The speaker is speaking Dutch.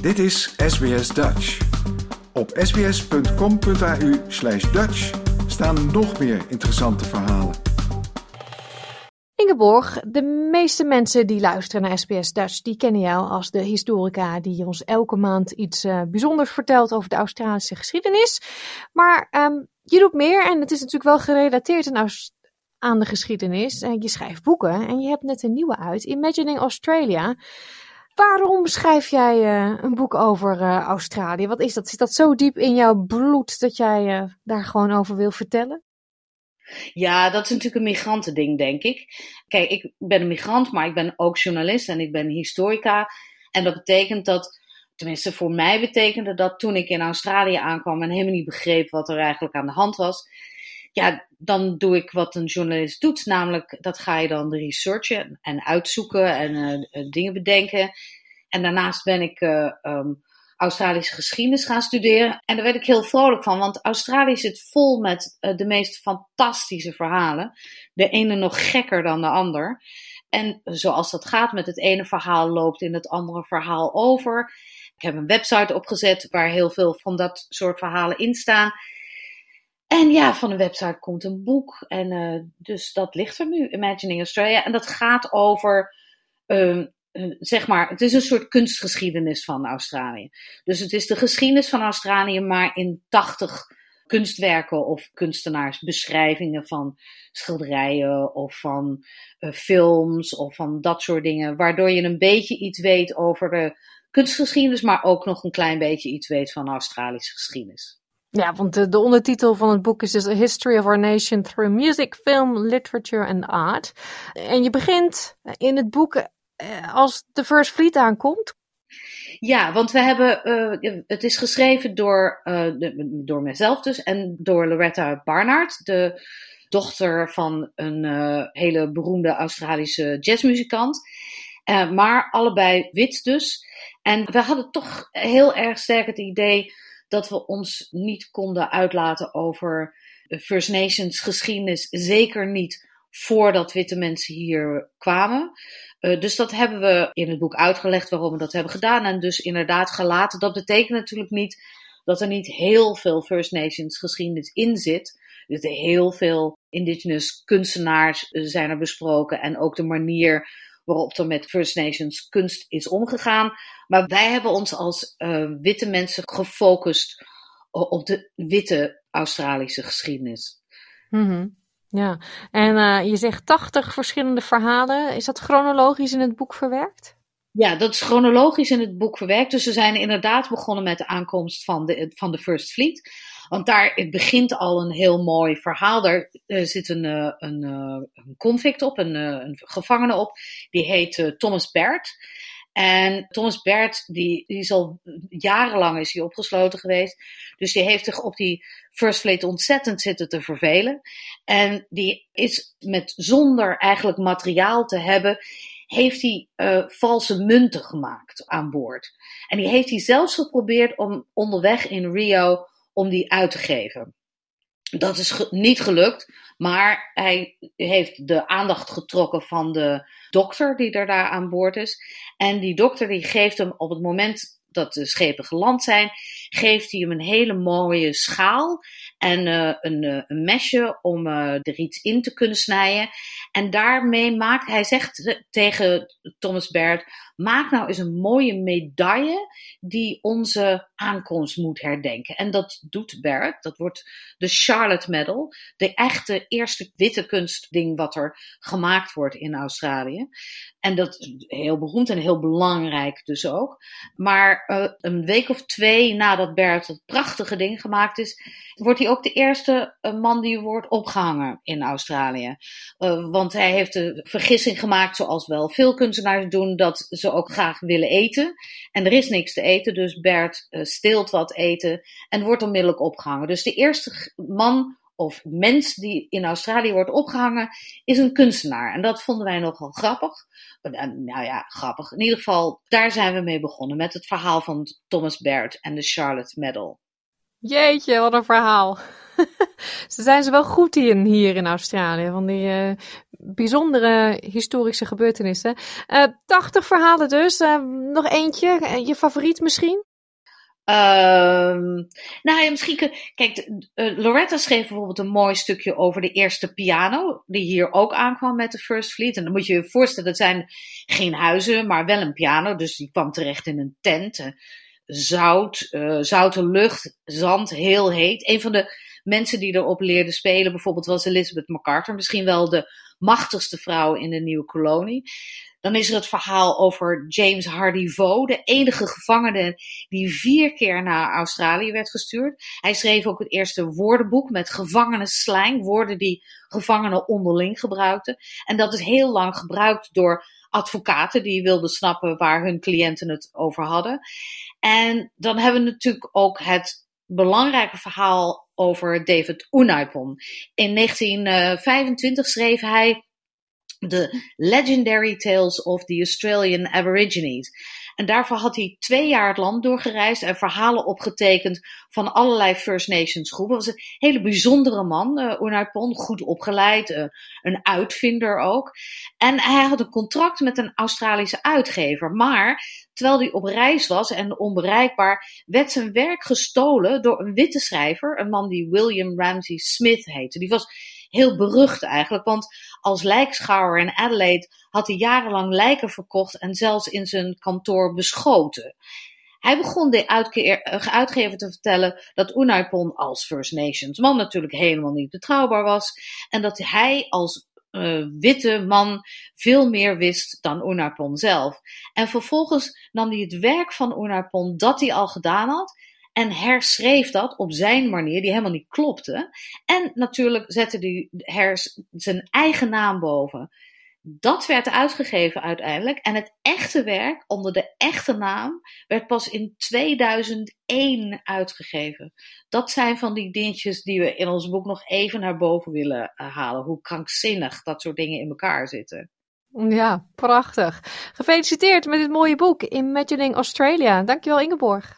Dit is SBS Dutch. Op sbs.com.au slash Dutch staan nog meer interessante verhalen. Ingeborg, de meeste mensen die luisteren naar SBS Dutch, die kennen jou als de historica die ons elke maand iets uh, bijzonders vertelt over de Australische geschiedenis. Maar um, je doet meer en het is natuurlijk wel gerelateerd aan, aan de geschiedenis. Uh, je schrijft boeken en je hebt net een nieuwe uit, Imagining Australia. Waarom schrijf jij uh, een boek over uh, Australië? Wat is dat? Zit dat zo diep in jouw bloed dat jij uh, daar gewoon over wil vertellen? Ja, dat is natuurlijk een migrantending, denk ik. Kijk, ik ben een migrant, maar ik ben ook journalist en ik ben historica. En dat betekent dat, tenminste voor mij betekende dat toen ik in Australië aankwam en helemaal niet begreep wat er eigenlijk aan de hand was. Ja, dan doe ik wat een journalist doet, namelijk dat ga je dan researchen en uitzoeken en uh, dingen bedenken. En daarnaast ben ik uh, um, Australische geschiedenis gaan studeren. En daar werd ik heel vrolijk van, want Australië zit vol met de meest fantastische verhalen. De ene nog gekker dan de ander. En zoals dat gaat met het ene verhaal loopt in het andere verhaal over. Ik heb een website opgezet waar heel veel van dat soort verhalen in staan. En ja, van een website komt een boek. En uh, dus dat ligt er nu, Imagining Australia. En dat gaat over, uh, zeg maar, het is een soort kunstgeschiedenis van Australië. Dus het is de geschiedenis van Australië, maar in 80 kunstwerken of kunstenaarsbeschrijvingen van schilderijen of van uh, films of van dat soort dingen. Waardoor je een beetje iets weet over de kunstgeschiedenis, maar ook nog een klein beetje iets weet van Australische geschiedenis. Ja, want de, de, ondertitel van het boek is dus A History of Our Nation Through Music, Film, Literature and Art. En je begint in het boek eh, als de First Fleet aankomt. Ja, want we hebben, uh, het is geschreven door, de, door mezelf dus en door Loretta Barnard, de dochter van een hele beroemde Australische jazzmuzikant. maar allebei wit dus. En we hadden toch heel erg sterk het idee dat we ons niet konden uitlaten over First Nations geschiedenis. Zeker niet voordat witte mensen hier kwamen. Uh, dus dat hebben we in het boek uitgelegd waarom we dat hebben gedaan. En dus inderdaad gelaten. Dat betekent natuurlijk niet dat er niet heel veel First Nations geschiedenis in zit. Dus heel veel indigenous kunstenaars zijn er besproken. En ook de manier waarop er met First Nations kunst is omgegaan. Maar wij hebben ons als uh, witte mensen gefocust op de witte Australische geschiedenis. Mm -hmm. Ja, en uh, je zegt 80 verschillende verhalen. Is dat chronologisch in het boek verwerkt? Ja, dat is chronologisch in het boek verwerkt. Dus we zijn inderdaad begonnen met de aankomst van de, van de First Fleet. Want daar begint al een heel mooi verhaal. Daar uh, zit een, uh, een, uh, een, convict op, een, een, gevangene op. Die heet Thomas Baird. En Thomas Baird, die, die is al jarenlang is hij opgesloten geweest. Dus die heeft zich op die First Fleet ontzettend zitten te vervelen. En die is met zonder eigenlijk materiaal te hebben, heeft hij uh, valse munten gemaakt aan boord. En die heeft hij zelfs geprobeerd om onderweg in Rio om die uit te geven. Dat is niet gelukt, maar hij heeft de aandacht getrokken van de dokter die er daar aan boord is. En die dokter die geeft hem op het moment dat de schepen geland zijn, geeft hij hem een hele mooie schaal en uh, een, uh, een, mesje om uh, er iets in te kunnen snijden. En daarmee maakt hij zegt tegen Thomas Baird: maak nou eens een mooie medaille die onze aankomst moet herdenken. En dat doet Baird. Dat wordt de Charlotte Medal, de echte eerste witte kunstding wat er gemaakt wordt in Australië. En dat is heel beroemd en heel belangrijk dus ook. Maar uh, een week of twee nadat Bert het prachtige ding gemaakt is, wordt hij ook de eerste uh, man die wordt opgehangen in Australië. Uh, want hij heeft de vergissing gemaakt, zoals wel veel kunstenaars doen, dat ook graag willen eten. En er is niks te eten, dus Bert steelt wat eten en wordt onmiddellijk opgehangen. Dus de eerste man of mens die in Australië wordt opgehangen, is een kunstenaar. En dat vonden wij nogal grappig. Eh, nou ja, grappig. In ieder geval, daar zijn we mee begonnen met het verhaal van Thomas Baird en de Charlotte Medal. Jeetje, wat een verhaal. Ze zijn ze wel goed in hier in Australië, van die uh, bijzondere historische gebeurtenissen. Uh, 80 verhalen dus. Uh, nog eentje, je favoriet misschien? Um, nou ja, misschien. Kijk, Loretta schreef bijvoorbeeld een mooi stukje over de eerste piano. Die hier ook aankwam met de First Fleet. En dan moet je je voorstellen, dat zijn geen huizen, maar wel een piano. Dus die kwam terecht in een tent. Zout, uh, zoute lucht, zand, heel heet. Een van de mensen die erop leerden spelen, bijvoorbeeld, was Elizabeth MacArthur. Misschien wel de machtigste vrouw in de nieuwe kolonie. Dan is er het verhaal over James Hardy Vo, de enige gevangene die vier keer naar Australië werd gestuurd. Hij schreef ook het eerste woordenboek met gevangenenslang, woorden die gevangenen onderling gebruikten. En dat is heel lang gebruikt door advocaten die wilden snappen waar hun cliënten het over hadden. En dan hebben we natuurlijk ook het belangrijke verhaal over David Unaipon. In 1925 schreef hij de Legendary Tales of the Australian Aborigines. En daarvoor had hij twee jaar het land doorgereisd en verhalen opgetekend van allerlei First Nations groepen. Was een hele bijzondere man, uh, goed opgeleid, uh, een uitvinder ook. En hij had een contract met een Australische uitgever. Maar terwijl hij op reis was en onbereikbaar, werd zijn werk gestolen door een witte schrijver, een man die William Ramsey Smith heette. Die was heel berucht eigenlijk. Want als lijkschouwer in Adelaide had hij jarenlang lijken verkocht en zelfs in zijn kantoor beschoten. Hij begon de eh, uitgever te vertellen dat Unaipon als First Nations man natuurlijk helemaal niet betrouwbaar was. En dat hij als uh, witte man veel meer wist dan Unaipon zelf. En vervolgens nam hij het werk van Unaipon dat hij al gedaan had en herschreef dat op zijn manier, die helemaal niet klopte. En natuurlijk zette hij hers zijn eigen naam boven. Dat werd uitgegeven uiteindelijk. En het echte werk onder de echte naam werd pas in 2001 uitgegeven. Dat zijn van die dingetjes die we in ons boek nog even naar boven willen eh, halen. Hoe krankzinnig dat soort dingen in elkaar zitten. Ja, prachtig. Gefeliciteerd met dit mooie boek Imagining Australia. Dankjewel Ingeborg.